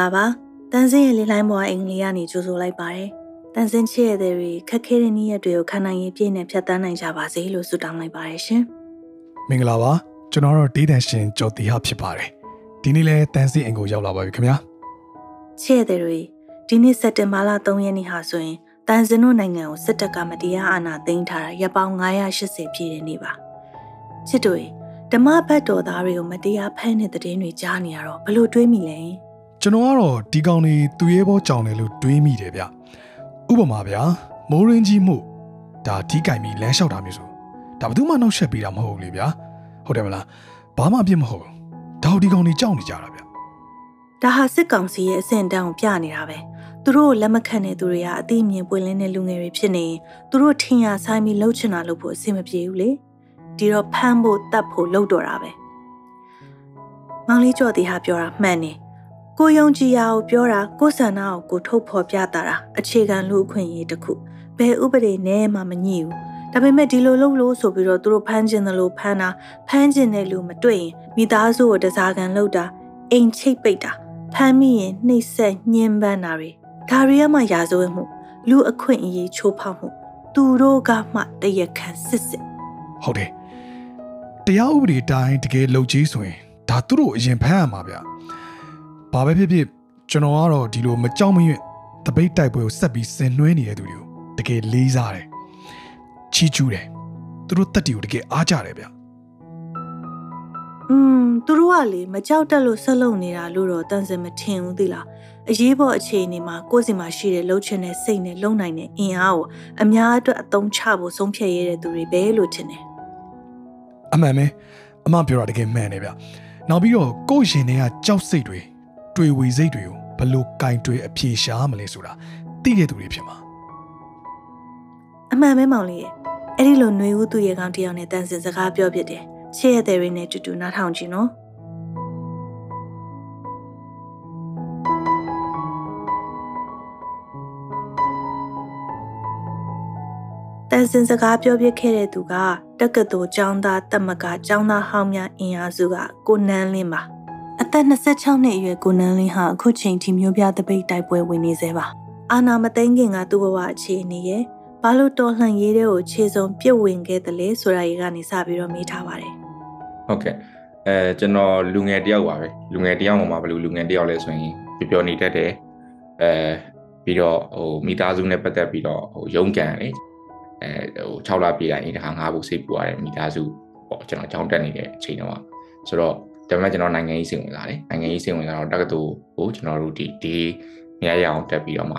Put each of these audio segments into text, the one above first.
လာပါတန်စင်းရဲ့လေးလိုင်းပေါ်အင်္ဂလိပ်ကနေကြိုဆိုလိုက်ပါတယ်တန်စင်းချစ်ရတဲ့တွေခက်ခဲတဲ့နေ့ရက်တွေကိုခံနိုင်ရည်ပြည့်နဲ့ဖြတ်တန်းနိုင်ကြပါစေလို့ဆုတောင်းလိုက်ပါတယ်ရှင်မင်္ဂလာပါကျွန်တော်တို့ဒေးတန်ရှင်ကျော်တီဟာဖြစ်ပါတယ်ဒီနေ့လဲတန်စင်းအင်ကိုရောက်လာပါပြီခင်ဗျာချစ်ရတဲ့တွေဒီနေ့စက်တင်ဘာလ3ရက်နေ့ဟာဆိုရင်တန်စင်တို့နိုင်ငံကိုစစ်တပ်ကမတရားအာဏာသိမ်းထားတာရပ်ပေါင်း980ပြည့်တဲ့နေ့ပါချစ်တို့ဓမ္မဘတ်တော်သားတွေကိုမတရားဖမ်းတဲ့တဲ့င်းတွေကြားနေရတော့ဘလို့တွေးမိလဲ ကျွန်တော်ကတော့ဒီကောင်တွေသူရဲဘောကြောင်တယ်လို့တွေးမိတယ်ဗျဥပမာဗျာမိုးရင်းကြီးမှုဒါဒီကင်ပြီးလမ်းလျှောက်တာမျိုးဆိုဒါဘယ်သူမှနှောက်ယှက်ပေးတာမဟုတ်ဘူးလေဗျာဟုတ်တယ်မလားဘာမှအပြစ်မဟုတ်ဘူးဒါဒီကောင်တွေကြောက်နေကြတာဗျဒါဟာစစ်ကောင်စီရဲ့အဆင့်တန်းကိုပြနေတာပဲသူတို့လက်မခံတဲ့သူတွေကအသိအမြင်ပွင့်လင်းတဲ့လူငယ်တွေဖြစ်နေသူတို့ထင်ရဆိုင်ပြီးလှုပ်ချင်တာလုပ်ဖို့အဆင်မပြေဘူးလေဒီတော့ဖမ်းဖို့တတ်ဖို့လှုပ်တော့တာပဲမောင်လေးကြော်တီဟာပြောတာမှန်နေ ကိုယုံကြည်ရာကိုပြောတာကိုဆန္ဒကိုကိုထုတ်ဖော်ပြတာတာအခြေခံလူအခွင့်အရေးတစ်ခုဘယ်ဥပဒေနဲ့မှမညှိဘူးဒါပေမဲ့ဒီလိုလုပ်လို့ဆိုပြီးတော့သူတို့ဖမ်းကျင်တယ်လို့ဖမ်းတာဖမ်းကျင်တဲ့လူမတွေ့ရင်မိသားစုကိုတစားကန်လုပ်တာအိမ်ချိတ်ပိတ်တာဖမ်းမိရင်နှိပ်စက်ညှဉ်းပန်းတာတွေဒါတွေကမှရာဇဝတ်မှုလူအခွင့်အရေးချိုးဖောက်မှုသူတို့ကမှတရခံစစ်စစ်ဟုတ်တယ်တရားဥပဒေတိုင်းတကယ်လုပ်ကြီးဆိုရင်ဒါသူတို့အရင်ဖမ်းရမှာဗျ ဘာပဲဖြစ်ဖြစ်ကျွန်တော်ကတော့ဒီလိုမကြောက်မရွံ့တပိတ်တိုက်ပွဲကိုဆက်ပြီးဆင်နွှဲနေတဲ့သူတွေကိုတကယ်လေးစားတယ်ချီးကျူးတယ်သူတို့တက်တီကိုတကယ်အားကြတယ်ဗျอืมသူတို့ကလေမကြောက်တက်လို့ဆက်လုံနေတာလို့တော့တန်စင်မထင်ဘူးသီလားအရေးပေါ်အခြေအနေမှာကိုယ့်စီမှာရှိတဲ့လှုပ်ချင်တဲ့စိတ်နဲ့လုံနိုင်တဲ့အင်အားကိုအများအတွက်အသုံးချဖို့ဆုံးဖြတ်ရတဲ့သူတွေပဲလို့ထင်တယ်အမှန်ပဲအမပြောတာတကယ်မှန်တယ်ဗျနောက်ပြီးတော့ကိုယ့်ရှင်တွေကကြောက်စိတ်တွေ တွေ့ဝေစိတ်တွေကိုဘလို့ကင်တွေအပြေရှားမလဲဆိုတာသိတဲ့သူတွေဖြစ်မှာအမှန်ပဲမောင်လေးရဲ့အဲ့ဒီလိုຫນွေဦးသူရဲ့ကောင်တယောက်နဲ့တန်စင်စကားပြောပြတယ်ချစ်ရတဲ့ရင်းနဲ့တူတူနားထောင်ကြည့်နော်တန်စင်စကားပြောပြခဲ့တဲ့သူကတက္ကသိုလ်ကျောင်းသားတက်မကကျောင်းသားဟောင်းများအင်အားစုကကိုနန်းလင်းပါ အသက်26နှစ်အရွယ်ကိုနန်းလင်းဟာအခုချိန်ထိမျိုးပြတပိတ်တိုက်ပွဲဝင်နေသေးပါအာနာမသိန်းခင်ကသူ့ဘဝအခြေအနေရဲ့ဘာလို့တော်လှန်ရေးတဲ့ကိုခြေစုံပြစ်ဝင်ခဲ့တယ်လဲဆိုတာရေကနေစပြီးတော့မေးထားပါတယ်ဟုတ်ကဲ့အဲကျွန်တော်လူငယ်တယောက်ပါပဲလူငယ်တယောက်မှာဘယ်လိုလူငယ်တယောက်လဲဆိုရင်ပျော်ပျော်နေတတ်တယ်အဲပြီးတော့ဟိုမိသားစုနဲ့ပတ်သက်ပြီးတော့ဟိုရုန်းကန်လေအဲဟို6လပြည့်တိုင်းဒီတစ်ခါငါးဖို့စိတ်ပူရတယ်မိသားစုပေါ့ကျွန်တော်ကြောင်းတက်နေတဲ့အချိန်တော့ဆိုတော့ ဒါပေမဲ့ကျွန်တော်နိုင်ငံရေးစိတ်ဝင်စားတယ်နိုင်ငံရေးစိတ်ဝင်စားတော့တက္ကသိုလ်ကိုကျွန်တော်တို့ဒီဒီမြရရအောင်တက်ပြီးတော့မှ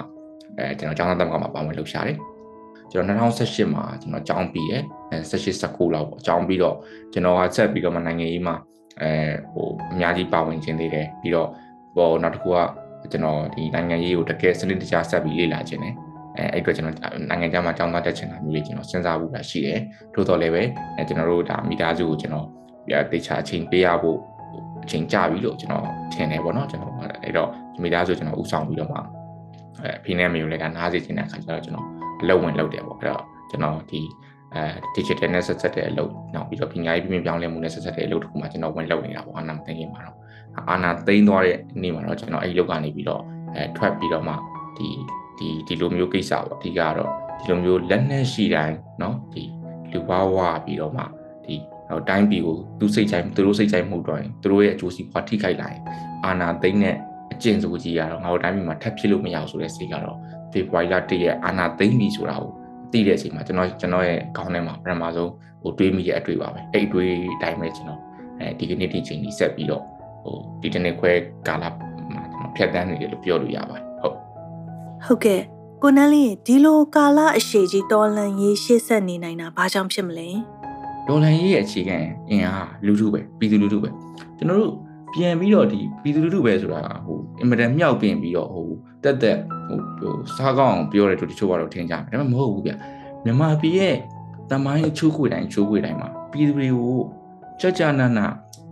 အဲကျွန်တော်ကျောင်းသားတက်မှာပါဝင်လှုပ်ရှားတယ်ကျွန်တော်2018မှာကျွန်တော်ကျောင်းပြီးရယ်18 19လောက်ပေါ့ကျောင်းပြီးတော့ကျွန်တော်ကဆက်ပြီးတော့မှနိုင်ငံရေးမှာအဲဟိုအများကြီးပါဝင်ခြင်းသေးတယ်ပြီးတော့ဟိုနောက်တစ်ခုကကျွန်တော်ဒီနိုင်ငံရေးကိုတကယ်စနစ်တကျဆက်ပြီးလေ့လာခြင်းတယ်အဲအဲ့အတွက်ကျွန်တော်နိုင်ငံခြားမှာကျောင်းသားတက်ချင်တာမျိုးလေးကျွန်တော်စဉ်းစားဖို့ရှိတယ်ထို့တော်လည်းပဲအဲကျွန်တော်တို့ဒါမိသားစုကိုကျွန်တော်ပြတေချာအချိန်ပေးရဖို့ အချိန်ကြာပြီလို့ကျွန်တော်ထင်တယ်ပေါ့နော်ကျွန်တော်အဲ့တော့မိသားစုကျွန်တော်ဥဆောင်ပြီးတော့မှအဲဖိနေမျိုးလည်းကနားစေချင်တဲ့အခါကျတော့ကျွန်တော်အလုပ်ဝင်လုပ်တယ်ပေါ့အဲ့တော့ကျွန်တော်ဒီအဲ digital နဲ့ဆက်ဆက်တဲ့အလုပ်နောက်ပြီးတော့ပညာရေးပြင်ပြောင်းလဲမှုနဲ့ဆက်ဆက်တဲ့အလုပ်တခုမှကျွန်တော်ဝင်လုပ်နေတာပေါ့အာနာသိမ်းမှာတော့အာနာသိမ်းသွားတဲ့နေ့မှာတော့ကျွန်တော်အဲ့ဒီလုပ်ကနေပြီးတော့အဲထွက်ပြီးတော့မှဒီဒီဒီလိုမျိုးကိစ္စပေါ့အဓိကတော့ဒီလိုမျိုးလက်နက်ရှိတိုင်းเนาะဒီလူဘဝပြီးတော့မှဒီ တိုင်းပြည်ကိုသူစိတ်ချိုင်သူတို့စိတ်ချိုင်မှုတော့ရင်သူတို့ရဲ့အကျိုးစီးပွားထိခိုက်လာရင်အာနာသိမ့်တဲ့အကျင့်ဆိုကြီးကတော့ငါတို့တိုင်းပြည်မှာထပ်ဖြစ်လို့မရဘူးဆိုတဲ့စိတ်ကတော့ဖေဖော်ဝါရီလ၁ရက်အာနာသိမ့်ပြီဆိုတာကိုသိတဲ့အချိန်မှာကျွန်တော်ကျွန်တော်ရဲ့ခေါင်းထဲမှာပထမဆုံးဟိုတွေးမိရဲ့အတွေ့ပါပဲအဲ့အတွေ့အတိုင်းပဲကျွန်တော်အဲဒီကနေ့ဒီချိန်ကြီးဆက်ပြီးတော့ဟိုဒီတနေ့ခွဲကာလမှာကျွန်တော်ဖြတ်တန်းနေတယ်လို့ပြောလို့ရပါတယ်ဟုတ်ဟုတ်ကဲ့ကိုနန်းလေးဒီလိုကာလအရှိကြီးတော်လန်ရေးရှေ့ဆက်နေနိုင်တာဘာကြောင့်ဖြစ်မလဲ ဒေါ်လန်ရေးရဲ့အခြေခံအင်အားလူထုပဲပြည်သူလူထုပဲကျွန်တော်တို့ပြန်ပြီးတော့ဒီပြည်သူလူထုပဲဆိုတာဟိုအင်မတန်မြောက်ပင်ပြီးတော့ဟိုတက်တက်ဟိုဟိုစားကောင်းအောင်ပြောတယ်တို့တချို့ကတော့ထင်ကြတယ်ဒါပေမဲ့မဟုတ်ဘူးဗျမြန်မာပြည်ရဲ့တမိုင်းချိုးခွေတိုင်းချိုးခွေတိုင်းမှာပြည်သူတွေကိုကြကြနန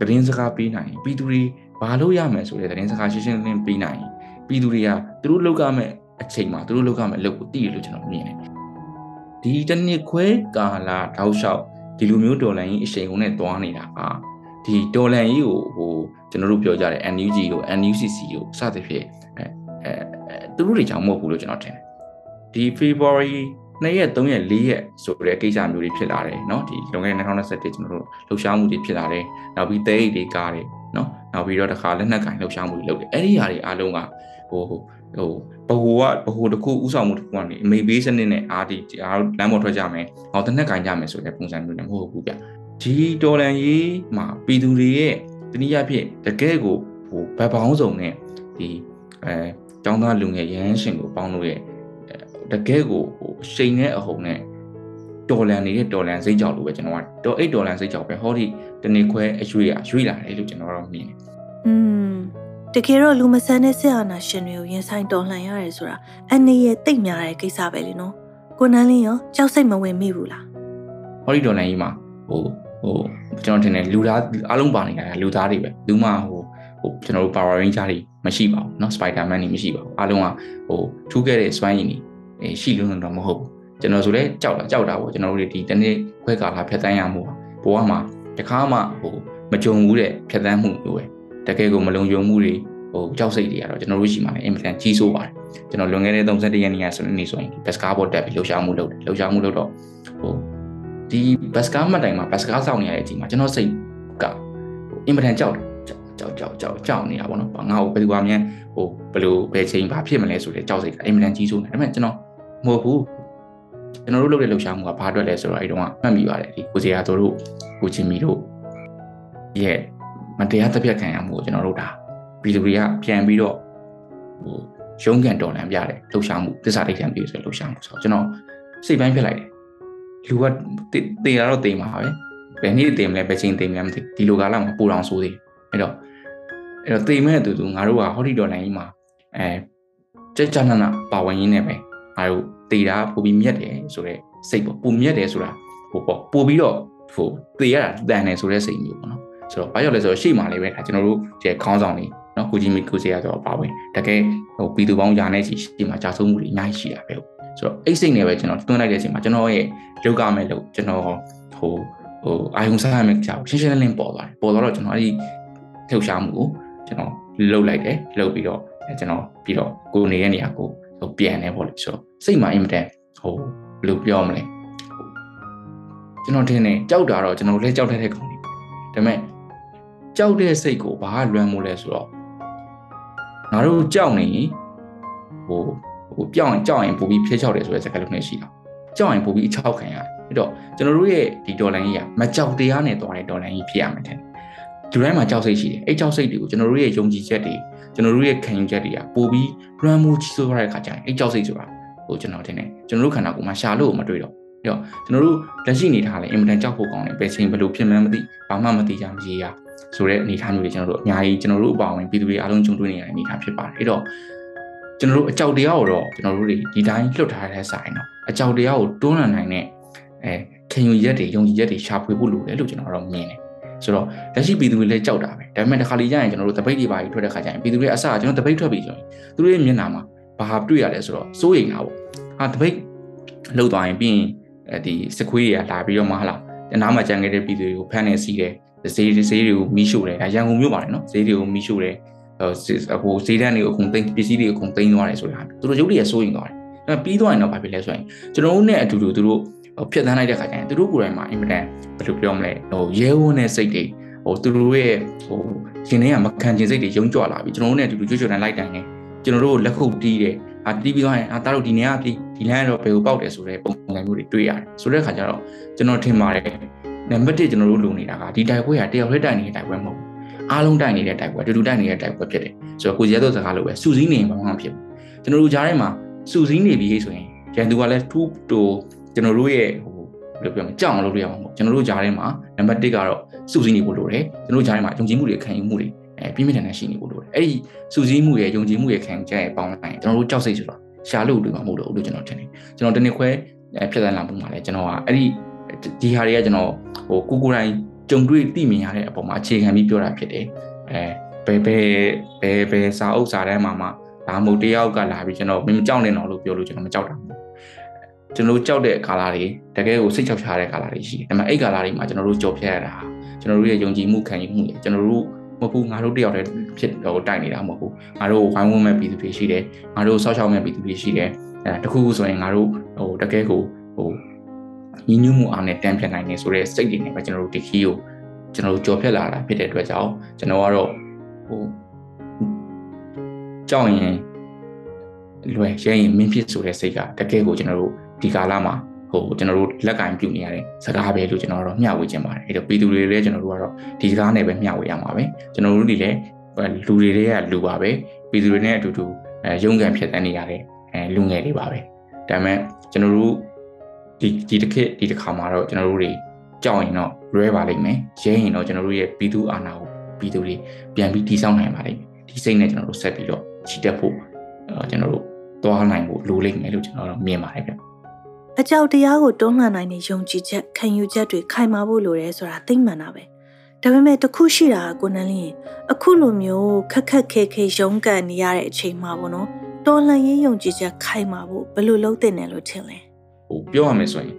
သတင်းစကားပေးနိုင်ပြည်သူတွေဘာလို့ရမယ်ဆိုတဲ့သတင်းစကားရှင်းရှင်းလင်းလင်းပေးနိုင်ပြည်သူတွေကသူတို့လောက်ကမဲ့အချိန်မှာသူတို့လောက်ကမဲ့အလုပ်ကိုသိရလို့ကျွန်တော်မြင်တယ်ဒီတစ်နှစ်ခွဲကာလတောက်လျှောက် ဒီလိုမျိုးဒေါ်လာရင်းအချိန်ကုန်နဲ့တွားနေတာကဒီ ဒီဒေါ်လန်ကြီးကိုဟိုကျွန်တော်တို့ပြောကြတယ် NUG ကို NUCC ကိုစသဖြင့်အဲအဲသူတို့တွေကြောင့်မဟုတ်ဘူးလို့ကျွန်တော်ထင်တယ်ဒီ February 2ရက်3ရက်4ရက်ဆိုတဲ့ကိစ္စမျိုးတွေဖြစ်လာတယ်เนาะဒီလွန်ခဲ့တဲ့2021ကျွန်တော်တို့လှုပ်ရှားမှုတွေဖြစ်လာတယ်နောက်ပြီးတဲအိတ်တွေကားတယ်เนาะနောက်ပြီးတော့တခါလက်နက်ကင်လှုပ်ရှားမှုတွေလုပ်တယ်အဲ့ဒီဟာတွေအားလုံးကဟို ဟိုဘဟိုကဘဟိုတစ်ခုဥဆောင်မှုတစ်ခုကနေအမေဘေးစနစ်နဲ့အာဒီအားလမ်းပေါ်ထွက်ကြမယ်ဟောတနက်ကင်ကြမယ်ဆိုတဲ့ပုံစံမျိုးနဲ့မဟုတ်ဘူးဗျဒီတော်လန်ရေးမှာပြည်သူတွေရဲ့တနည်းအားဖြင့်တကယ်ကိုဟိုဗတ်ပေါင်းစုံနဲ့ဒီအဲကျောင်းသားလူငယ်ရဟန်းရှင်ကိုပေါင်းလို့ရဲ့တကယ်ကိုဟိုရှိန်တဲ့အဟုန်နဲ့တော်လန်နေတဲ့တော်လန်စိတ်ကြောက်လို့ပဲကျွန်တော်ကတော်အိတ်တော်လန်စိတ်ကြောက်ပဲဟောဒီတနေ့ခွဲအရွေးအရွေးလာတယ်လို့ကျွန်တော်တော့မြင်တယ်။อืม တကယ်တော့လူမဆန်တဲ့ဆရာနာရှင်တွေကိုရင်ဆိုင်တော်လှန်ရတယ်ဆိုတာအနေရဲ့တိတ်များတဲ့ကိစ္စပဲလေနော်။ကိုနန်းလင်းရောကြောက်စိတ်မဝင်မိဘူးလား။ဟောဒီတော်လန်ကြီးမှာဟိုဟိုကျွန်တော်ထင်တယ်လူသားအလုံးပါနေတာလူသားတွေပဲလူမှဟိုဟိုကျွန်တော်တို့ Power Ranger တွေမရှိပါဘူးเนาะ Spider-Man တွေမရှိပါဘူးအားလုံးကဟိုထူးခဲ့တဲ့စွမ်းရည်တွေရှိလို့တော့မဟုတ်ဘူးကျွန်တော်ဆိုလဲကြောက်တာကြောက်တာပေါ့ကျွန်တော်တို့ဒီတနေ့ခွဲကာလာဖြတ်တန်းရမှုဘဝမှာတခါမှဟိုမကြုံဘူးတဲ့ဖြတ်တန်းမှုမျိုးပဲ တကယ်ကိုမလုံခြုံမှုတွေဟိုကြောက်စိတ်တွေကတော့ကျွန်တော်တို့ရှိမှလည်းအင်မတန်ကြီးဆိုးပါတယ်ကျွန်တော်လွန်ခဲ့တဲ့31ရက်နေ့ကဆိုနေဆိုရင်ဘတ်စကားဘောတက်ပြီးလှုပ်ရှားမှုလုပ်တယ်လှုပ်ရှားမှုလုပ်တော့ဟိုဒီဘတ်စကားမှတ်တိုင်မှာဘတ်စကားစောင့်နေရတဲ့အချိန်မှာကျွန်တော်စိတ်ကဟိုအင်မတန်ကြောက်တယ်ကြောက်ကြောက်ကြောက်ကြောက်နေတာပေါ့နော်ငါ့ကိုဘယ်သူကမြန်ဟိုဘယ်လိုဘယ်ချိန်ဘာဖြစ်မလဲဆိုတဲ့ကြောက်စိတ်ကအင်မတန်ကြီးဆိုးနေဒါပေမဲ့ကျွန်တော်မဟုတ်ဘူးကျွန်တော်တို့လုပ်တဲ့လှုပ်ရှားမှုကဘာအတွက်လဲဆိုတော့အဲ့တုန်းကမှတ်မိပါတယ်ဒီကိုစီယာတို့ကိုချင်းမီတို့ရဲ့ မတရားတပ်ဖြတ်ခံရမှုကိုကျွန်တော်တို့ဒါပြည်သူတွေကပြန်ပြီးတော့ဟိုရုံးကန်တော်လန်ပြတယ်လှုပ်ရှားမှုသစ္စာတိတ်ခံပြီးဆိုလှုပ်ရှားမှုဆိုတော့ကျွန်တော်စိတ်ပိုင်းဖြစ်လိုက်တယ်လူကတေတာတော့တေမှာပဲဘယ်နည်းတေမလဲဘယ်ချိန်တေမလဲမသိဒီလိုကာလမှာပူတော်ဆိုးသေးအဲ့တော့အဲ့တော့တေမဲ့အတူတူငါတို့ကဟော်ဒီဒေါ်လာကြီးမှာအဲကြက်ကြနနပါဝင်ရင်းနဲ့ပဲငါတို့တေတာပိုပြီးမြက်တယ်ဆိုတော့စိတ်ပေါ့ပိုမြက်တယ်ဆိုတာဟိုပေါ့ပိုပြီးတော့ဟိုတေရတာတန်တယ်ဆိုတဲ့စိတ်မျိုးပေါ့နော် ဆိုတော့ဘာကြောင့်လဲဆိုတော့ရှေ့မှာလေးပဲဒါကျွန်တော်တို့ဒီခေါင်းဆောင်တွေနော်ကိုကြီးမီကိုစီရဆိုတော့ပါဝင်တကယ်ဟိုပြည်သူပေါင်းယာနဲ့ရှိရှေ့မှာကြာဆုံးမှုတွေအများကြီးရှိတာပဲဆိုတော့အိတ်စိတ်နဲ့ပဲကျွန်တော်တွန်းလိုက်တဲ့အချိန်မှာကျွန်တော်ရဲ့လောက်ကမဲ့လို့ကျွန်တော်ဟိုဟိုအာယုံစားရမယ့်ကြောက်ရှင်းရှင်းလင်းလင်းပေါ်သွားတယ်ပေါ်သွားတော့ကျွန်တော်အဲ့ဒီလှုပ်ရှားမှုကိုကျွန်တော်လှုပ်လိုက်တယ်လှုပ်ပြီးတော့ကျွန်တော်ပြီးတော့ကိုနေရဲ့နေရာကိုဟိုပြန်နေပေါ့လေဆိုတော့စိတ်မှာအင်မတန်ဟိုဘယ်လိုပြောမလဲကျွန်တော်ထင်တယ်ကြောက်တာတော့ကျွန်တော်လည်းကြောက်တတ်တဲ့ကောင်တွေဒါပေမဲ့ ကြောက်တဲ့စိတ်ကိုဘာလွမ်းမိုးလဲဆိုတော့ငါတို့ကြောက်နေဟိုဟိုပြောင်းရင်ကြောက်ရင်ပိုပြီးဖျက်ချောက်တယ်ဆိုတဲ့စကားလုံးနဲ့ရှိတာကြောက်ရင်ပိုပြီးအချောက်ခံရတယ်အဲ့တော့ကျွန်တော်တို့ရဲ့ဒီဒေါ်လာကြီးကမကြောက်တရားနဲ့သွားတဲ့ဒေါ်လာကြီးဖြစ်ရမယ်တဲ့ဒီတိုင်းမှာကြောက်စိတ်ရှိတယ်အဲ့ကြောက်စိတ်တွေကိုကျွန်တော်တို့ရဲ့ယုံကြည်ချက်တွေကျွန်တော်တို့ရဲ့ခံယူချက်တွေကပိုပြီးလွှမ်းမိုးကြီးစိုးရတဲ့အခါကျရင်အဲ့ကြောက်စိတ်ဆိုတာဟိုကျွန်တော်ထင်တယ်ကျွန်တော်တို့ခန္ဓာကိုယ်မှာရှာလို့မတွေ့တော့အဲ့တော့ကျွန်တော်တို့လက်ရှိနေထားလဲအင်မတန်ကြောက်ဖို့ကောင်းတယ်ဘယ်ချိန်ဘယ်လိုဖြစ်မှန်းမသိဘာမှမသိကြမရေရ ဆိုတဲ့အနေအထားမျိုးတွေကျွန်တော်တို့အများကြီးကျွန်တော်တို့အပါအဝင်ပြည်သူတွေအားလုံးကြုံတွေ့နေရတဲ့အနေအထားဖြစ်ပါတယ်အဲ့တော့ကျွန်တော်တို့အကြောက်တရားကိုတော့ကျွန်တော်တို့တွေဒီတိုင်းလွတ်ထားတဲ့ဆိုင်တော့အကြောက်တရားကိုတွန်းလှန်နိုင်တဲ့အဲခင်ယူရက်တွေယုံကြည်ရက်တွေရှာဖွေဖို့လိုတယ်လို့ကျွန်တော်တော့မြင်တယ်ဆိုတော့လက်ရှိပြည်သူတွေလည်းကြောက်တာပဲဒါပေမဲ့တစ်ခါလေကြာရင်ကျွန်တော်တို့တပိတ်တွေပါကြီးထွက်တဲ့ခါကျရင်ပြည်သူတွေအစကျွန်တော်တပိတ်ထွက်ပြီဆိုရင်သူတို့ရဲ့မျက်နှာမှာဘာတွေ့ရလဲဆိုတော့စိုးရိမ်တာပေါ့ဟာတပိတ်လှုပ်သွားရင်ပြီးရင်အဲဒီစခွေးတွေကလာပြီးတော့မှဟလာတနားမှာကြံခဲ့တဲ့ပြည်သူတွေကိုဖမ်းနေစီးတယ် ဈေးဈေးတွေကိုမီးရှို့တယ်ဒါရန်ကုန်မြို့ပါတယ်နော်ဈေးတွေကိုမီးရှို့တယ်ဟိုဈေးတန်းတွေကိုအကုန်သိမ်းပစ္စည်းတွေအကုန်သိမ်းသွားတယ်ဆိုတာသူတို့ရုပ်တွေစိုးရင်သွားတယ်ဒါပြီးသွားရင်တော့ဘာဖြစ်လဲဆိုရင်ကျွန်တော်တို့နဲ့အတူတူသူတို့ဖြတ်သန်းလိုက်တဲ့ခါကျရင်သူတို့ကိုယ်တိုင်မှာအင်မတန်ဘယ်လိုပြောမလဲဟိုရဲဝန်းတဲ့စိတ်တွေဟိုသူတို့ရဲ့ဟိုရှင်တွေကမခံကျင်စိတ်တွေယုံကြွလာပြီကျွန်တော်တို့နဲ့အတူတူကြွကြွတန်းလိုက်တိုင်နေကျွန်တော်တို့လက်ခုပ်တီးတယ်အာတီးပြီးသွားရင်အာတားတို့ဒီနေရာပြီးဒီလမ်းကတော့ဘယ်ကိုပေါက်တယ်ဆိုတဲ့ပုံစံမျိုးတွေတွေ့ရတယ်ဆိုတဲ့ခါကျတော့ကျွန်တော်ထင်ပါတယ် နံပါတ်1ကျွန်တော်တို့လုံနေတာကဒီတိုက်ပွဲကတယောက်လေးတိုင်နေတဲ့တိုက်ပွဲမဟုတ်ဘူးအားလုံးတိုင်နေတဲ့တိုက်ပွဲတူတူတိုင်နေတဲ့တိုက်ပွဲဖြစ်တယ်ဆိုတော့ကိုကြီးရသောစကားလိုပဲစူးစီးနေမှာမဖြစ်ဘူးကျွန်တော်တို့ကြားထဲမှာစူးစီးနေပြီဆိုရင်ရန်သူကလည်းထူးတူကျွန်တော်တို့ရဲ့ဟိုဘယ်လိုပြောမလဲကြောက်အောင်လုပ်ရအောင်ပေါ့ကျွန်တော်တို့ကြားထဲမှာနံပါတ်1ကတော့စူးစီးနေဖို့လိုတယ်ကျွန်တော်တို့ကြားထဲမှာယုံကြည်မှုတွေခံယူမှုတွေအဲပြင်းပြထန်ထန်ရှိနေဖို့လိုတယ်အဲ့ဒီစူးစီးမှုရဲ့ယုံကြည်မှုရဲ့ခံယူချက်ရဲ့ပေါင်းလိုက်ကျွန်တော်တို့ကြောက်စိတ်ဆိုတာရှာလို့တွေ့မှာမဟုတ်လို့လို့ကျွန်တော်ထင်တယ်ကျွန်တော်တနေ့ခွဲဖြတ်သန်းလာမှုမှာလဲကျွန်တော်ကအဲ့ဒီ ဒီဟာတွေကကျွန်တော်ဟိုကိုကိုတိုင်းကြုံတွေ့သိမြင်ရတဲ့အပေါ်မှာအခြေခံပြီးပြောတာဖြစ်တယ်အဲဘယ်ဘယ်ဘယ်ဘယ်စာအုပ်စာတမ်းမှာမှဒါမှမဟုတ်တယောက်ကလာပြီးကျွန်တော်မင်းမကြောက်နဲ့တော့လို့ပြောလို့ကျွန်တော်မကြောက်တာဘူးကျွန်တော်တို့ကြောက်တဲ့ကာလာတွေတကယ်ကိုစိတ်ချောက်ချတဲ့ကာလာတွေရှိတယ်ဒါပေမဲ့အဲ့ကာလာတွေမှာကျွန်တော်တို့ကြော်ဖြတ်ရတာကျွန်တော်တို့ရဲ့ယုံကြည်မှုခံယူမှုတွေကျွန်တော်တို့မဟုတ်ဘူးငါတို့တယောက်တည်းဖြစ်တော့တိုက်နေတာမဟုတ်ဘူးငါတို့ဝိုင်းဝန်းမဲ့ပြည်သူတွေရှိတယ်ငါတို့ဆောက်ရှောက်မဲ့ပြည်သူတွေရှိတယ်အဲတခုခုဆိုရင်ငါတို့ဟိုတကယ်ကိုဟို ညီညွတ်မှုအားနဲ့တန်ပြန်နိုင်နေဆိုတဲ့စိတ်တွေနဲ့ပဲကျွန်တော်တို့ဒီခီးကိုကျွန်တော်တို့ကြော်ဖြတ်လာတာဖြစ်တဲ့အတွက်ကြောင့်ကျွန်တော်ကတော့ဟိုကြောက်ရင်လွယ်ရဲရင်မင်းဖြစ်ဆိုတဲ့စိတ်ကတကယ်ကိုကျွန်တော်တို့ဒီကာလမှာဟိုကျွန်တော်တို့လက်ကင်ပြုနေရတဲ့စကားပဲလို့ကျွန်တော်တို့မျှဝေခြင်းပါတယ်အဲ့တော့ပြည်သူတွေလည်းကျွန်တော်တို့ကတော့ဒီစကားနဲ့ပဲမျှဝေရမှာပဲကျွန်တော်တို့တွေလည်းလူတွေတွေကလူပါပဲပြည်သူတွေနဲ့အတူတူအဲရုံးကန်ဖြစ်တဲ့နေရတဲ့အဲလူငယ်တွေပါပဲဒါပေမဲ့ကျွန်တော်တို့ ဒီဒီတစ်ခေတ်ဒီတစ်ခါမှာတော့ကျွန်တော်တို့တွေကြောက်ရင်တော့လွဲပါလိမ့်မယ်ရဲရင်တော့ကျွန်တော်တို့ရဲ့ပြည်သူအာဏာကိုပြည်သူတွေပြန်ပြီးတည်ဆောက်နိုင်ပါလိမ့်မယ်ဒီစိတ်နဲ့ကျွန်တော်တို့ဆက်ပြီးတော့ချီတက်ဖို့အဲကျွန်တော်တို့သွားနိုင်ဖို့လိုလိမ့်မယ်လို့ကျွန်တော်တို့မြင်ပါတယ်ဗျအကြောက်တရားကိုတွန်းလှန်နိုင်တဲ့ယုံကြည်ချက်ခံယူချက်တွေခိုင်မာဖို့လိုတယ်ဆိုတာသိမှန်တာပဲဒါပေမဲ့တခုရှိတာကကိုနန်းလင်းအခုလိုမျိုးခက်ခက်ခဲခဲရုန်းကန်နေရတဲ့အချိန်မှာပေါ့နော်တော်လှန်ရေးယုံကြည်ချက်ခိုင်မာဖို့ဘယ်လိုလုပ်သင့်တယ်လို့ထင်လဲ ဟိုပြောရမယ်ဆိုရင်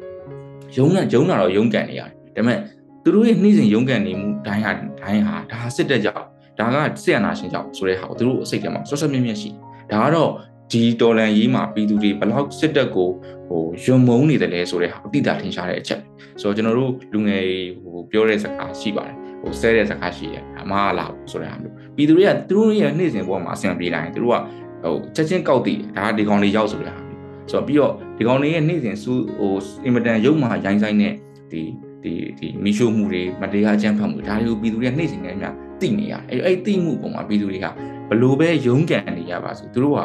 ရုန်းကန်ရုန်းတာတော့ရုန်းကန်နေရတယ်ဒါပေမဲ့သူတို့ရဲ့နှိမ့်စဉ်ရုန်းကန်နေမှုဒိုင်းဟာဒိုင်းဟာဒါစစ်တက်ကြောက်ဒါကစစ်အာဏာရှင်ကြောင့်ဆိုတဲ့ဟာကိုသူတို့အစိတ်ထဲမှာဆွဆွမြင့်မြင့်ရှိဒါကတော့ဒီတော်လန်ရေးမှာပြည်သူတွေဘလောက်စစ်တပ်ကိုဟိုယွံမုံနေတယ်လဲဆိုတဲ့ဟာအတိအကျထင်ရှားတဲ့အချက်ဆိုတော့ကျွန်တော်တို့လူငယ်ဟိုပြောတဲ့စကားရှိပါတယ်ဟိုဆဲတဲ့စကားရှိတယ်အမားလာဆိုတဲ့ဟာမျိုးပြည်သူတွေကသူတို့ရဲ့နေ့စဉ်ဘဝမှာအဆင်ပြေလာရင်သူတို့ကဟိုချက်ချင်းကောက်တည်ဒါဒီကောင်လေးရောက်ဆိုတဲ့ဟာမျိုး ဆိုတော့ပြီးတော့ဒီကောင်လေးရဲ့နေ့စဉ်စူးဟိုအင်မတန်ရုပ်မှာရိုင်းဆိုင်တဲ့ဒီဒီဒီမီရှိုးမှုတွေမတရားအကြမ်းဖက်မှုဒါတွေကိုပြည်သူတွေကနေ့စဉ်နဲ့အများသိနေရတယ်အဲ့အဲ့သိမှုပုံမှာပြည်သူတွေကဘလို့ပဲရုန်းကန်နေရပါစို့သူတို့က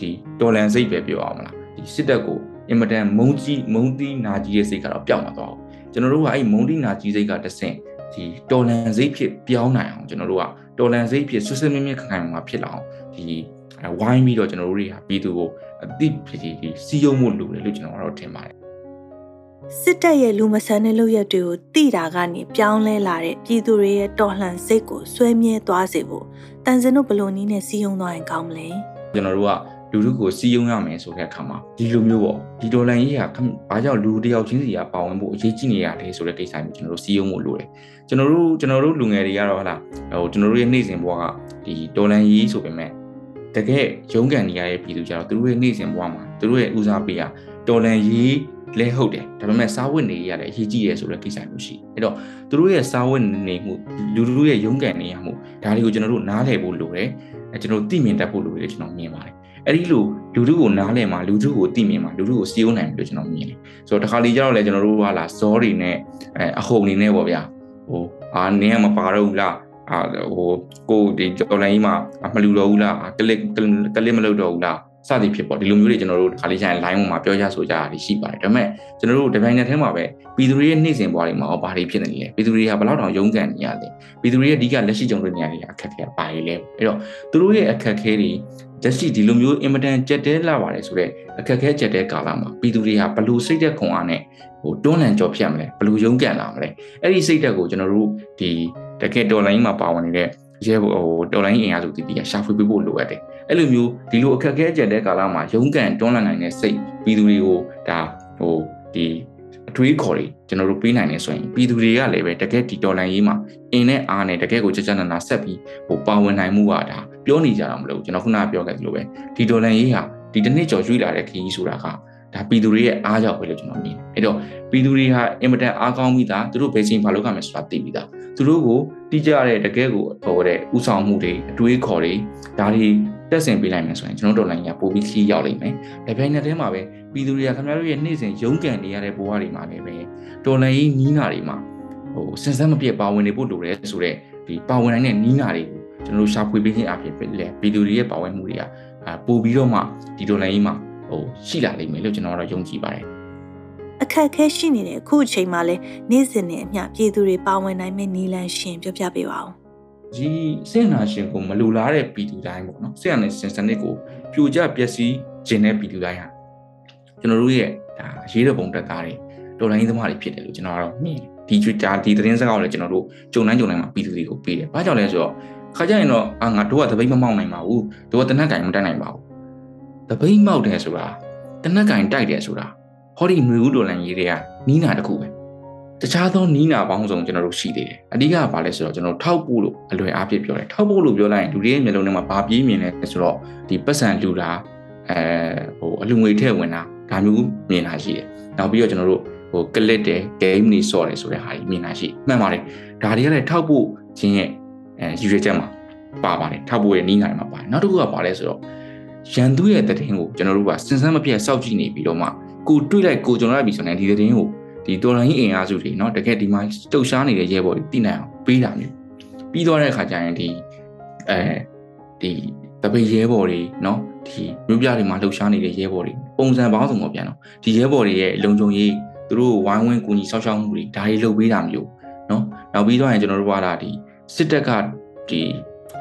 ဒီတော်လန်စိတ်ပဲပြောအောင်မလားဒီစစ်တပ်ကိုအင်မတန်မုံကြီးမုံတီးနာကြီးရဲ့စိတ်ကတော့ပျောက်မှာတော့ကျွန်တော်တို့ကအဲ့မုံတီးနာကြီးစိတ်ကတဆင့်ဒီတော်လန်စိတ်ဖြစ်ပြောင်းနိုင်အောင်ကျွန်တော်တို့ကတော်လန်စိတ်ဖြစ်ဆွဆွမြင့်မြင့်ခိုင်ခိုင်မာဖြစ်လာအောင်ဒီ ဝိုင်းပြီးတော့ကျွန်တော်တို့တွေကပြည်သူကိုအသိဖြစ်ဒီစီယုံမှုလိုတယ်လို့ကျွန်တော်ကတော့ထင်ပါတယ်စစ်တပ်ရဲ့လူမဆန်တဲ့လုပ်ရက်တွေကိုတိတာကနေပြောင်းလဲလာတဲ့ပြည်သူတွေရဲ့တော်လှန်စိတ်ကိုဆွဲမြဲသွားစေဖို့တန်စင်တို့ဘယ်လိုနည်းနဲ့စီယုံသွားရင်ကောင်းမလဲကျွန်တော်တို့ကလူထုကိုစီယုံရမယ်ဆိုတဲ့အခါမှာဒီလိုမျိုးပေါ့ဒီဒေါ်လာကြီးကဘာကြောင့်လူတယောက်ချင်းစီကပါဝင်ဖို့အရေးကြီးနေရလဲဆိုတဲ့ကိစ္စမျိုးကျွန်တော်တို့စီယုံဖို့လိုတယ်ကျွန်တော်တို့ကျွန်တော်တို့လူငယ်တွေကတော့ဟလာဟိုကျွန်တော်တို့ရဲ့နေ့စဉ်ဘဝကဒီဒေါ်လာကြီးဆိုပေမဲ့ တကယ်ရုန်းကန်နေရတဲ့ပြည်သူကြတော့သူတို့ရဲ့နေ့စဉ်ဘဝမှာသူတို့ရဲ့ဦးစားပေးကဒေါ်လာကြီးလဲဟုတ်တယ်ဒါပေမဲ့စားဝတ်နေရတယ်အရေးကြီးတယ်ဆိုတဲ့ကိစ္စမျိုးရှိအဲ့တော့သူတို့ရဲ့စားဝတ်နေမှုလူလူရဲ့ရုန်းကန်နေရမှုဒါတွေကိုကျွန်တော်တို့နားလည်ဖို့လိုတယ်အဲကျွန်တော်သိမြင်တတ်ဖို့လိုတယ်ကျွန်တော်မြင်ပါတယ်အဲ့ဒီလိုလူထုကိုနားလည်မှာလူထုကိုသိမြင်မှာလူထုကိုစီးအောင်နိုင်ပြီလို့ကျွန်တော်မြင်တယ်ဆိုတော့တခါလေကျတော့လေကျွန်တော်တို့ကလာဇောတွေနဲ့အဲအဟုန်နေနဲ့ပေါ့ဗျာဟိုအာနင်းကမပါတော့ဘူးလား အာဟိုကိုဒီကျော်လိုင်းကြီးမှာမလူတော့ဘူးလားကလစ်ကလစ်မလုပ်တော့ဘူးလားစသည်ဖြစ်ပေါ့ဒီလိုမျိုးတွေကျွန်တော်တို့ခါလေးကျရင် line ပေါ်မှာပြောကြဆိုကြတာရှိပါတယ်ဒါပေမဲ့ကျွန်တော်တို့ဒီပိုင်းနဲ့ထဲမှာပဲပြည်သူတွေရဲ့နေ့စဉ်ဘဝတွေမှာဘာတွေဖြစ်နေလဲပြည်သူတွေကဘယ်လောက်တောင်ရုန်းကန်နေရလဲပြည်သူတွေရဲ့အဓိကလက်ရှိကြုံတွေ့နေရတဲ့အခက်အခဲဘာတွေလဲအဲ့တော့သူတို့ရဲ့အခက်အခဲတွေလက်ရှိဒီလိုမျိုးအင်မတန်ကြက်တဲလာပါတယ်ဆိုတော့အခက်အခဲကြက်တဲကာလမှာပြည်သူတွေကဘယ်လိုစိတ်သက်ခွန်အားနဲ့ဟိုတွန်းလှန်ကြော်ဖြတ်မလဲဘယ်လိုရုန်းကန်လာမလဲအဲ့ဒီစိတ်သက်ကိုကျွန်တော်တို့ဒီ တကယ်တော်လိုင်းမှာပါဝင်နေတဲ့ရဲဟိုတော်လိုင်းအင်အားစုတည်တည်ရှာဖွေပေးဖို့လိုအပ်တယ်အဲ့လိုမျိုးဒီလိုအခက်အခဲကြက်တဲ့ကာလမှာရုန်းကန်တွန်းလှန်နိုင်တဲ့စိတ်ပြည်သူတွေကိုဒါဟိုဒီအတွေးခေါ်တွေကျွန်တော်တို့ပေးနိုင်နေဆိုရင်ပြည်သူတွေကလည်းပဲတကယ်ဒီတော်လန်ရေးမှာအင်းနဲ့အားနဲ့တကယ်ကိုကြကြနာနာဆက်ပြီးဟိုပါဝင်နိုင်မှုကဒါပြောနေကြတာမလို့ကျွန်တော်ခုနကပြောခဲ့သလိုပဲဒီတော်လန်ရေးဟာဒီတစ်နှစ်ကျော်ရွေးလာတဲ့ခရီးဆိုတာက ဒါပြည်သူတွေရဲ့အားကြောင့်ပဲလို့ကျွန်တော်မြင်တယ်အဲ့တော့ပြည်သူတွေဟာအင်မတန်အားကောင်းပြီးသားသူတို့ဘယ်ချိန်ဘာလုပ်ရမလဲဆိုတာသိပြီးသားသူတို့ကိုတိကျတဲ့တကယ်ကိုဟိုတဲ့ဥဆောင်မှုတွေအတွေးခေါ်တွေဒါတွေတက်ဆင်ပေးလိုက်မယ်ဆိုရင်ကျွန်တော်တို့နိုင်ငံပိုပြီးခီးရောက်လိမ့်မယ်။ဒါပြိုင်နေတဲ့မှာပဲပြည်သူတွေကခင်ဗျားတို့ရဲ့နေ့စဉ်ရုန်းကန်နေရတဲ့ဘဝတွေမှာလည်းပဲတော်လန်ရေးနီးနာတွေမှာဟိုစင်စမ်းမပြတ်ပါဝင်နေဖို့လိုတယ်ဆိုတော့ဒီပါဝင်နိုင်တဲ့နီးနာတွေကိုကျွန်တော်တို့ရှာဖွေပေးခြင်းအဖြစ်ပဲလေပြည်သူတွေရဲ့ပါဝင်မှုတွေကပို့ပြီးတော့မှဒီတော်လန်ရေးမှာ ဟိုရှိလာလိမ့်မယ်လို့ကျွန်တော်တို့ယုံကြည်ပါတယ်အခက်အခဲရှိနေတဲ့အခုအချိန်မှာလဲနေ့စဉ်နဲ့အမျှပြည်သူတွေပါဝင်နိုင်မယ့်နည်းလမ်းရှင်ပြောပြပေးပါဦးဒီစင်နာရှင်ကိုမလူလားတဲ့ပြည်သူတိုင်းပေါ့နော်ဆင်ရနဲ့စင်စနစ်ကိုပြိုကျပျက်စီးခြင်းတဲ့ပြည်သူတိုင်းဟာကျွန်တော်တို့ရဲ့ဒါရေးတဲ့ပုံတက်သားတွေတော်လိုင်းသမားတွေဖြစ်တယ်လို့ကျွန်တော်ကတော့မြင်ဒီဒါဒီသတင်းစကားကိုလည်းကျွန်တော်တို့ကြုံတိုင်းကြုံတိုင်းမှာပြည်သူတွေကိုပေးတယ်။ဘာကြောင့်လဲဆိုတော့ခါကြရင်တော့အာငါတို့ကတပိတ်မမောက်နိုင်ပါဘူး။တို့ကတနက်ကင်မတိုက်နိုင်ပါဘူး။ တပိတ်မောက်တယ်ဆိုတာတနက်ကင်တိုက်တယ်ဆိုတာဟောဒီຫນွေဦးတော်လန်ရေးတွေကနီးနာတစ်ခုပဲတခြားသောနီးနာပေါင်းစုံကျွန်တော်တို့ရှိသေးတယ်အဓိကကဘာလဲဆိုတော့ကျွန်တော်ထောက်ပို့လို့အလွယ်အားဖြင့်ပြောတယ်ထောက်ပို့လို့ပြောလိုက်ရင်လူတွေရဲ့မျိုးလုံးထဲမှာဘာပြေးမြင်လဲဆိုတော့ဒီပတ်စံလူတာအဲဟိုအလူငွေထည့်ဝင်တာဒါမျိုးမြင်တာရှိတယ်နောက်ပြီးတော့ကျွန်တော်တို့ဟိုကလစ်တယ် game တွေဆော့တယ်ဆိုတဲ့ဟာကြီးမြင်တာရှိမှန်ပါတယ်ဒါတွေကလည်းထောက်ပို့ခြင်းရဲ့အဲရည်ရွယ်ချက်မှာပါပါတယ်ထောက်ပို့ရဲ့နီးနာမှာပါတယ်နောက်တစ်ခုကဘာလဲဆိုတော့ ရန်သူရဲ့တည်င်းကိုကျွန်တော်တို့ကစဉ်စမ်းမပြတ်စောင့်ကြည့်နေပြီးတော့မှကိုတွေးလိုက်ကိုကျွန်တော်ရပြီဆိုရင်ဒီတည်င်းကိုဒီတော်လိုင်းအင်အားစုတွေเนาะတကယ်ဒီမှာတုတ်ရှားနေတဲ့ရဲဘော်တွေသိနိုင်အောင်ပေးတာမျိုးပြီးတော့တဲ့အခါကျရင်ဒီအဲဒီတပိတ်ရဲဘော်တွေเนาะဒီမြို့ပြတွေမှာလှုပ်ရှားနေတဲ့ရဲဘော်တွေပုံစံပေါင်းစုံပေါ့ပြန်တော့ဒီရဲဘော်တွေရဲ့လုံခြုံရေးသူတို့ဝိုင်းဝန်းကူညီဆောက်ရှောက်မှုတွေဒါတွေလုပ်ပေးတာမျိုးเนาะနောက်ပြီးတော့ရင်ကျွန်တော်တို့ကလာဒီစစ်တပ်ကဒီ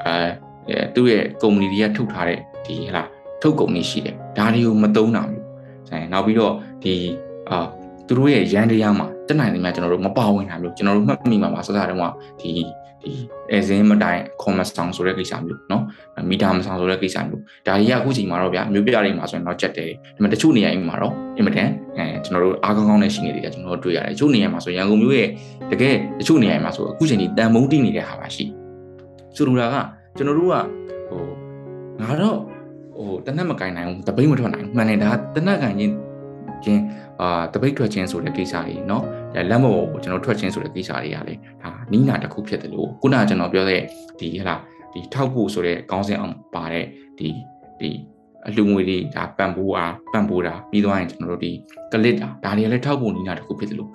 အဲသူ့ရဲ့ကုမ္ပဏီတွေကထုတ်ထားတဲ့ ဒီဟလာထုတ်ကုန်တွေရှိတယ်ဒါတွေကိုမသုံးတာမျိုးဆိုင်နောက်ပြီးတော့ဒီအာသူတို့ရဲ့ရန်တရားမှာတက်နိုင်တယ်များကျွန်တော်တို့မပါဝင်တာမျိုးကျွန်တော်တို့မှတ်မိမှာပါစစတုန်းကဒီဒီအဲဇင်းမတိုင်ကွန်မဆောင်ဆိုတဲ့ကိစ္စမျိုးเนาะမီတာမဆောင်ဆိုတဲ့ကိစ္စမျိုးဒါကြီးကအခုချိန်မှာတော့ဗျာမျိုးပြတွေမှာဆိုရင်တော့ချက်တယ်ဒါပေမဲ့တချို့နေရာတွေမှာတော့အင်မတန်အဲကျွန်တော်တို့အားကောင်းကောင်းနဲ့ရှိနေတယ်ကျွန်တော်တို့တွေ့ရတယ်တချို့နေရာမှာဆိုရန်ကုန်မြို့ရဲ့တကယ်တချို့နေရာမှာဆိုအခုချိန်ဒီတန်မုံတိနေတဲ့ဟာပါရှိဆိုလိုတာကကျွန်တော်တို့ကဟိုငါတော့ ဟိုတနက်မကင်နိုင်ဘူးတပိတ်မထွက်နိုင်ဘူးမှန်တယ်ဒါတနက်ကင်ချင်းချင်းအာတပိတ်ထွက်ခြင်းဆိုတဲ့ကိစ္စကြီးเนาะလက်မပေါ်ကိုကျွန်တော်ထွက်ခြင်းဆိုတဲ့ကိစ္စတွေကလေဒါနီးနာတစ်ခုဖြစ်တယ်လို့ခုနကကျွန်တော်ပြောတဲ့ဒီဟလာဒီထောက်ဖို့ဆိုတဲ့ကောင်းစင်အောင်ပါတဲ့ဒီဒီအလူငွေတွေဒါပံပိုးအားပံပိုးတာပြီးသွားရင်ကျွန်တော်တို့ဒီကလစ်တာဒါတွေကလည်းထောက်ဖို့နီးနာတစ်ခုဖြစ်တယ်လို့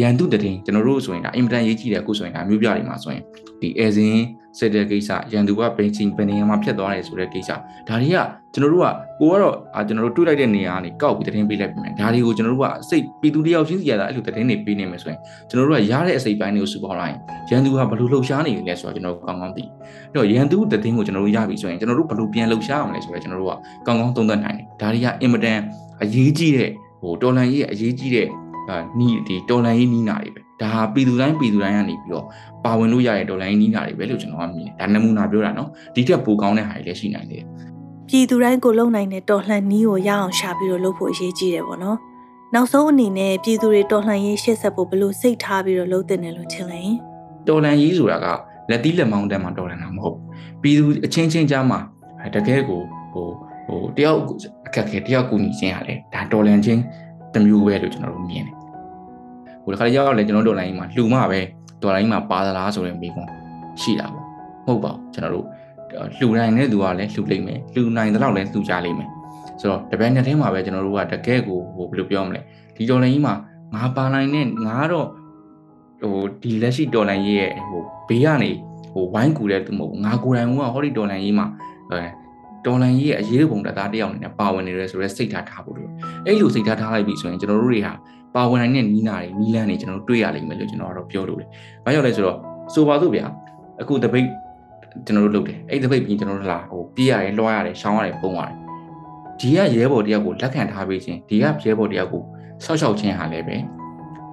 ရန်သူတည်ကျွန်တော်တို့ဆိုရင်ဒါအင်မတန်ရေးကြည့်တယ်အခုဆိုရင်ဒါမျိုးပြတွေမှာဆိုရင်ဒီအဲဇင်းစစ်တဲ့ကိစ္စရန်သူကဘိန်းချင်းဘယ်နေရာမှာဖြစ်သွားတယ်ဆိုတဲ့ကိစ္စဒါတွေကကျွန်တော်တို့ကကိုကတော့အာကျွန်တော်တို့တွေးလိုက်တဲ့နေရာကနေကောက်ပြီးတည်င်းပေးလိုက်ပြီမယ်ဒါတွေကိုကျွန်တော်တို့ကစိတ်ပီတူတယောက်ချင်းစီရတာအဲ့လိုတည်င်းနေပေးနေမယ်ဆိုရင်ကျွန်တော်တို့ကရတဲ့အစိတ်ပိုင်းတွေကိုစုပေါင်းလိုက်ရန်သူကဘယ်လိုလှုပ်ရှားနေလဲဆိုတော့ကျွန်တော်တို့ကောင်းကောင်းသိအဲ့တော့ရန်သူတည်င်းကိုကျွန်တော်တို့ရပြီဆိုရင်ကျွန်တော်တို့ဘယ်လိုပြန်လှုပ်ရှားအောင်လဲဆိုတော့ကျွန်တော်တို့ကကောင်းကောင်းသုံးသပ်နိုင်တယ်ဒါတွေကအင်မတန်အရေးကြီးတဲ့ဟိုတော်လန်ကြီးရဲ့အရေးကြီးတဲ့ အာနီးဒီတော်လန်ရေးနီးနာတွေပဲဒါဟာပြည်သူတိုင်းပြည်သူတိုင်းကနေပြီးတော့ပါဝင်လို့ရတဲ့ဒေါ်လာရင်းနီးနာတွေပဲလို့ကျွန်တော်ကမြင်တယ်ဒါနမူနာပြောတာနော်ဒီထက်ပိုကောင်းတဲ့ဟာတွေလည်းရှိနိုင်တယ်ပြည်သူတိုင်းကိုလုံနိုင်တဲ့တော်လှန်နီးကိုရအောင်ရှာပြီးတော့လုပ်ဖို့အရေးကြီးတယ်ပေါ့နော်နောက်ဆုံးအနေနဲ့ပြည်သူတွေတော်လှန်ရေးရှေ့ဆက်ဖို့ဘလို့စိတ်ထားပြီးတော့လုပ်တင်တယ်လို့ထင်လဲတော်လှန်ရေးဆိုတာကလက်သီးလက်မောင်းတက်မှာတော်လှန်တာမဟုတ်ပြည်သူအချင်းချင်းကြားမှာတကယ်ကိုဟိုဟိုတယောက်အခက်ခဲတယောက်ကူညီခြင်းဟာလေဒါတော်လှန်ခြင်းတမျိုးပဲလို့ကျွန်တော်တို့မြင်တယ် ဟိုတစ်ခါရောက်လဲကျွန်တော်တို့လိုင်းမှာလှူမှပဲဒေါ်လာကြီးမှာပါသလားဆိုတဲ့မိကွန်းရှိတာပေါ့မဟုတ်ပါဘူးကျွန်တော်တို့လှူနိုင်တဲ့သူကလည်းလှူလိမ့်မယ်လှူနိုင်တဲ့လောက်လည်းလှူကြလိမ့်မယ်ဆိုတော့တပည့်နှစ်ထဲမှာပဲကျွန်တော်တို့ကတကယ်ကိုဟိုဘယ်လိုပြောမလဲဒီဒေါ်လာကြီးမှာငါပါနိုင်တဲ့ငါတော့ဟိုဒီလက်ရှိဒေါ်လာကြီးရဲ့ဟိုဘေးကနေဟိုဝိုင်းကူတဲ့သူမဟုတ်ငါကိုယ်တိုင်ကဟောဒီဒေါ်လာကြီးမှာအဲ ဒေါ်လာကြီးရဲ့အရေးပုံတသားတယောက်အနေနဲ့ပါဝင်နေရဲဆိုတော့စိတ်ထားထားဖို့လို့အဲ့လိုစိတ်ထားထားလိုက်ပြီဆိုရင်ကျွန်တော်တို့တွေဟာပါဝင်နိုင်တဲ့နီးနာတွေနီးလန်းတွေကျွန်တော်တို့တွေ့ရလိမ့်မယ်လို့ကျွန်တော်ကတော့ပြောလို့တယ်။ဘာကြောင့်လဲဆိုတော့ဆိုပါစို့ဗျာအခုတပိတ်ကျွန်တော်တို့လုပ်တယ်အဲ့တပိတ်ပြီးကျွန်တော်တို့လာဟိုပြေးရတယ်လွှားရတယ်ရှောင်းရတယ်ပုံရတယ်ဒီကရဲဘော်တယောက်ကိုလက်ခံထားပေးခြင်းဒီကရဲဘော်တယောက်ကိုဆောက်ရှောက်ခြင်းဟာလည်းပဲ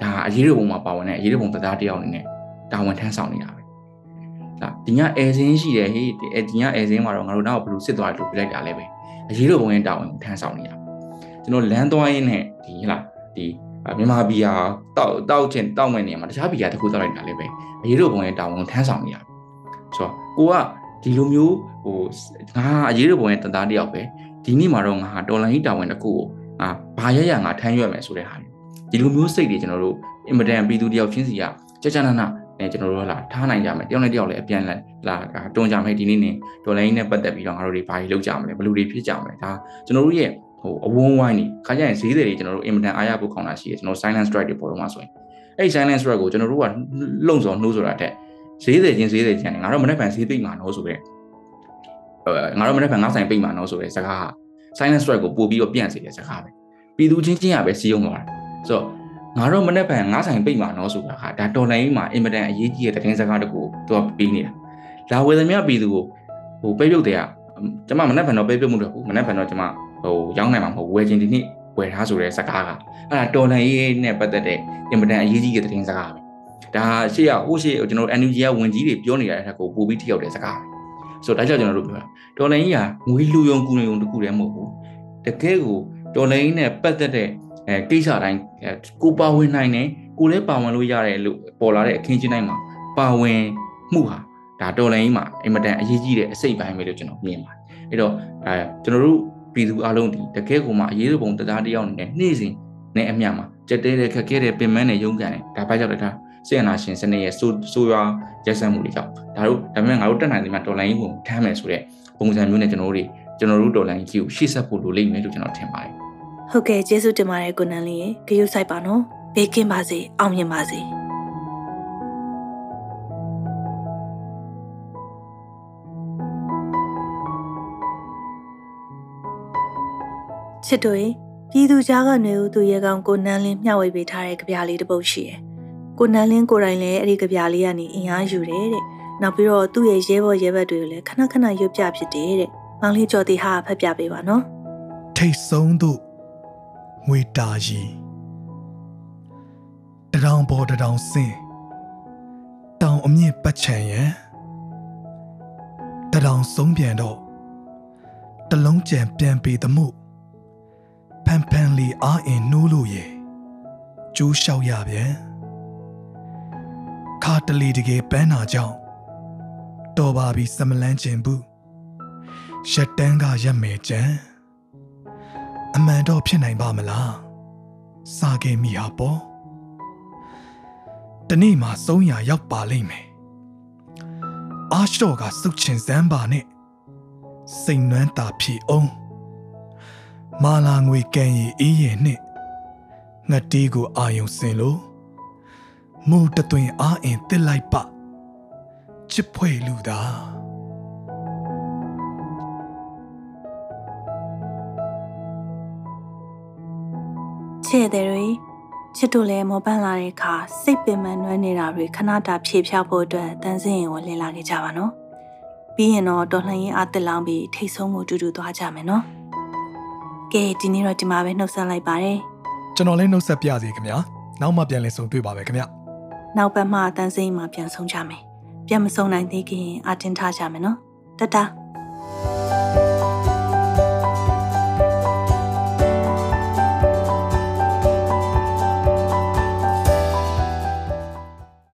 ဒါအရေးတော်ပုံမှာပါဝင်တဲ့အရေးတော်ပုံတရားတယောက်အနေနဲ့တာဝန်ထမ်းဆောင်နေတာပဲ။ ဒါဒီညအဲစင်းရှိတယ်ဟေးဒီညအဲစင်းမှာတော့ငါတို့တော့ဘယ်လိုစစ်သွားလို့ပြလိုက်တာလဲပဲ။အရေးတော်ပုံရဲ့တာဝန်ကိုထမ်းဆောင်နေတာ။ကျွန်တော်လမ်းသွားရင်းနဲ့ဒီဟလာဒီမြန်မာဘီယာတောက်တောက်ချင်းတောက်မဲ့နေရာမှာတခြားဘီယာတစ်ခုတောက်လိုက်တာလည်းပဲအရေးတို့ဘုံရဲ့တာဝန်ထမ်းဆောင်နေရဆိုတော့ကိုကဒီလိုမျိုးဟိုငါအရေးတို့ဘုံရဲ့တသားတယောက်ပဲဒီနေ့မှာတော့ငါဟာတော်လိုင်းကြီးတာဝန်တစ်ခုကိုငါဘာရရငါထမ်းရွက်မယ်ဆိုတဲ့ဟာဒီလိုမျိုးစိတ်တွေကျွန်တော်တို့အင်မတန်ပြည်သူတယောက်ချင်းစီကကြကြနန နဲ့ကျွန်တော်တို့လာထားနိုင်ကြမယ်တယောက်နဲ့တယောက်လည်းအပြန်လာလာတွန်းကြမယ်ဒီနေ့နေဒေါ်လာရင်းနဲ့ပတ်သက်ပြီးတော့ငါတို့တွေဘာကြီးလုပ်ကြမလဲဘယ်လိုတွေဖြစ်ကြမလဲဒါကျွန်တော်တို့ရဲ့ဟိုအဝန်းဝိုင်းနေခါကျရင်ဈေးတွေကျွန်တော်တို့အင်မတန်အားရဖို့ခေါင်းတာရှိတယ်ကျွန်တော် silent strike တွေပေါ်တော့မှဆိုရင်အဲ့ silent strike ကိုကျွန်တော်တို့ကလုံဆောင်နှိုးဆိုတာတက်ဈေးတွေချင်းဈေးတွေချင်းငါတို့မနေ့ကဈေးပိတ်မှာနော်ဆိုရဲငါတို့မနေ့ကငါဆိုင်ပိတ်မှာနော်ဆိုရဲစကားဟာ silent strike ကိုပို့ပြီးတော့ပြန့်စေတဲ့စကားပဲပြည်သူချင်းချင်းရပဲစီးရုံသွားတာဆိုတော့ ငါတို့မနေ့ကငါဆိုင်ပိတ်မှာနော်ဆိုတာဟာဒါတော်လိုင်းမှာအင်မတန်အရေးကြီးတဲ့သတင်းစကားတကူသူကပြီးနေတာလာဝယ်သမျှပြည်သူကိုဟိုပိတ်ပြုတ်တဲ့ကကျွန်မမနေ့ကတော့ပိတ်ပြုတ်မှုတော့ဘူးမနေ့ကတော့ကျွန်မဟိုရောင်းနိုင်မှာမဟုတ်ဝယ်ခြင်းဒီနေ့ဝယ်ထားဆိုတဲ့စကားကအဲ့ဒါတော်လန်ရေးနဲ့ပတ်သက်တဲ့အင်မတန်အရေးကြီးတဲ့သတင်းစကားပဲဒါရှေ့ရဟိုရှေ့ကျွန်တော် NUG ကဝင်ကြီးတွေပြောနေတဲ့အထက်ကိုပို့ပြီးထိရောက်တဲ့စကားပဲဆိုတော့ဒါကြောင့်ကျွန်တော်တို့ပြောတာတော်လန်ကြီးကငွေလူယုံကူနေုံတခုတည်းမဟုတ်ဘူးတကယ်ကိုတော်လန်ကြီးနဲ့ပတ်သက်တဲ့ အဲကိစ္စတိုင်းအဲကိုပါဝင်နိုင်တယ်ကိုလည်းပါဝင်လို့ရတယ်လို့ပေါ်လာတဲ့အခင်းချင်းတိုင်းမှာပါဝင်မှုဟာဒါတော်လိုင်းကြီးမှာအင်မတန်အရေးကြီးတဲ့အစိတ်ပိုင်းပဲလို့ကျွန်တော်မြင်ပါတယ်အဲ့တော့အဲကျွန်တော်တို့ပြည်သူအလုံးဒီတကယ်ကိုမှအရေးစုံတရားတယောက်အနေနဲ့နေ့စဉ်နဲ့အမျှမှာကြက်တဲတဲ့ခက်ခဲတဲ့ပင်မနဲ့ရုန်းကန်တယ်ဒါဘာကြောင့်လဲဒါစေနာရှင်စနေရဲ့ဆိုးဆိုးရွားရက်စက်မှုတွေကြောင့်ဒါတို့ဒါပေမဲ့ငါတို့တက်နိုင်တယ်မှာတော်လိုင်းကြီးကိုထမ်းမယ်ဆိုတဲ့ပုံစံမျိုးနဲ့ကျွန်တော်တို့တွေကျွန်တော်တို့တော်လိုင်းကြီးကိုရှေ့ဆက်ဖို့လိုလိမ့်မယ်လို့ကျွန်တော်ထင်ပါတယ် ဟုတ်ကဲ့ကျေးဇူးတင်ပါတယ်ကိုနန်းလေးရေဂရုစိုက်ပါနော်ဘေးကင်းပါစေအောင်မြင်ပါစေချစ်တို့ရေပြည်သူကြားကနေဦးသူရေကောင်ကိုနန်းလင်းမျှဝေပေးထားတဲ့ကြပြလေးတစ်ပုဒ်ရှိတယ်။ကိုနန်းလင်းကိုယ်တိုင်လည်းအဲ့ဒီကြပြလေးကနေအင်အားယူတယ်တဲ့။နောက်ပြီးတော့သူ့ရဲ့ရဲဘော်ရဲဘက်တွေကိုလည်းခဏခဏရွတ်ပြဖြစ်တယ်တဲ့။မောင်လေးကျော်တီဟာဖတ်ပြပေးပါနော်။ထိတ်ဆုံးသို့ ငွေတာကြီးတရောင်ပေါ်တရောင်စင်တောင်အမြင့်ပတ်ချံရန်တရောင်ဆုံးပြန်တော့တလုံးကြံပြန်ပေသမှုဖန်ဖန်လီအားအင်နှိုးလို့ရေကျိုးလျှောက်ရပြန်ခါတလီတကယ်ပန်းနာကြောင့်တော်ပါပြီစမလန်းကျင်ဘူးရက်တန်းကရက်မယ်ကြံ အမှန်တော့ဖြစ်နိုင်ပါမလားစာခဲ့မိဟာပေါ့တနေ့မှာဆုံးရရောက်ပါလိမ့်မယ်အာရှော့ကစုတ်ချင်စမ်းပါနဲ့စိတ်နွမ်းတာဖြီအောင်မာလာငွေကန်ရီအေးရဲ့နဲ့ငှက်တီးကိုအာယုံစင်လို့မူတသွင်အားအင်တစ်လိုက်ပချစ်ဖွဲ့လူသား တဲ့တွေချစ်တို့လည်းမောပန်းလာတဲ့အခါစိတ်ပင်ပန်းနွမ်းနေတာတွေခဏတာဖြေဖြောက်ဖို့အတွက်တန်စင်ရင်ကိုလင်းလာခဲ့ကြပါနော်ပြီးရင်တော့တော်လှန်ရေးအသက်လောင်းပြီးထိတ်ဆုံးမှုတူတူသွားကြမယ်နော်ကဲဒီနေ့တော့ဒီမှာပဲနှုတ်ဆက်လိုက်ပါတယ်ကျွန်တော်လည်းနှုတ်ဆက်ပြစီခင်ဗျာနောက်မှပြန်လည်ဆုံတွေ့ပါပဲခင်ဗျာနောက်ပတ်မှတန်စင်ရင်မှာပြန်ဆုံးကြမယ်ပြန်မဆုံးနိုင်သေးခင်အတင်းထားကြမယ်နော်တတ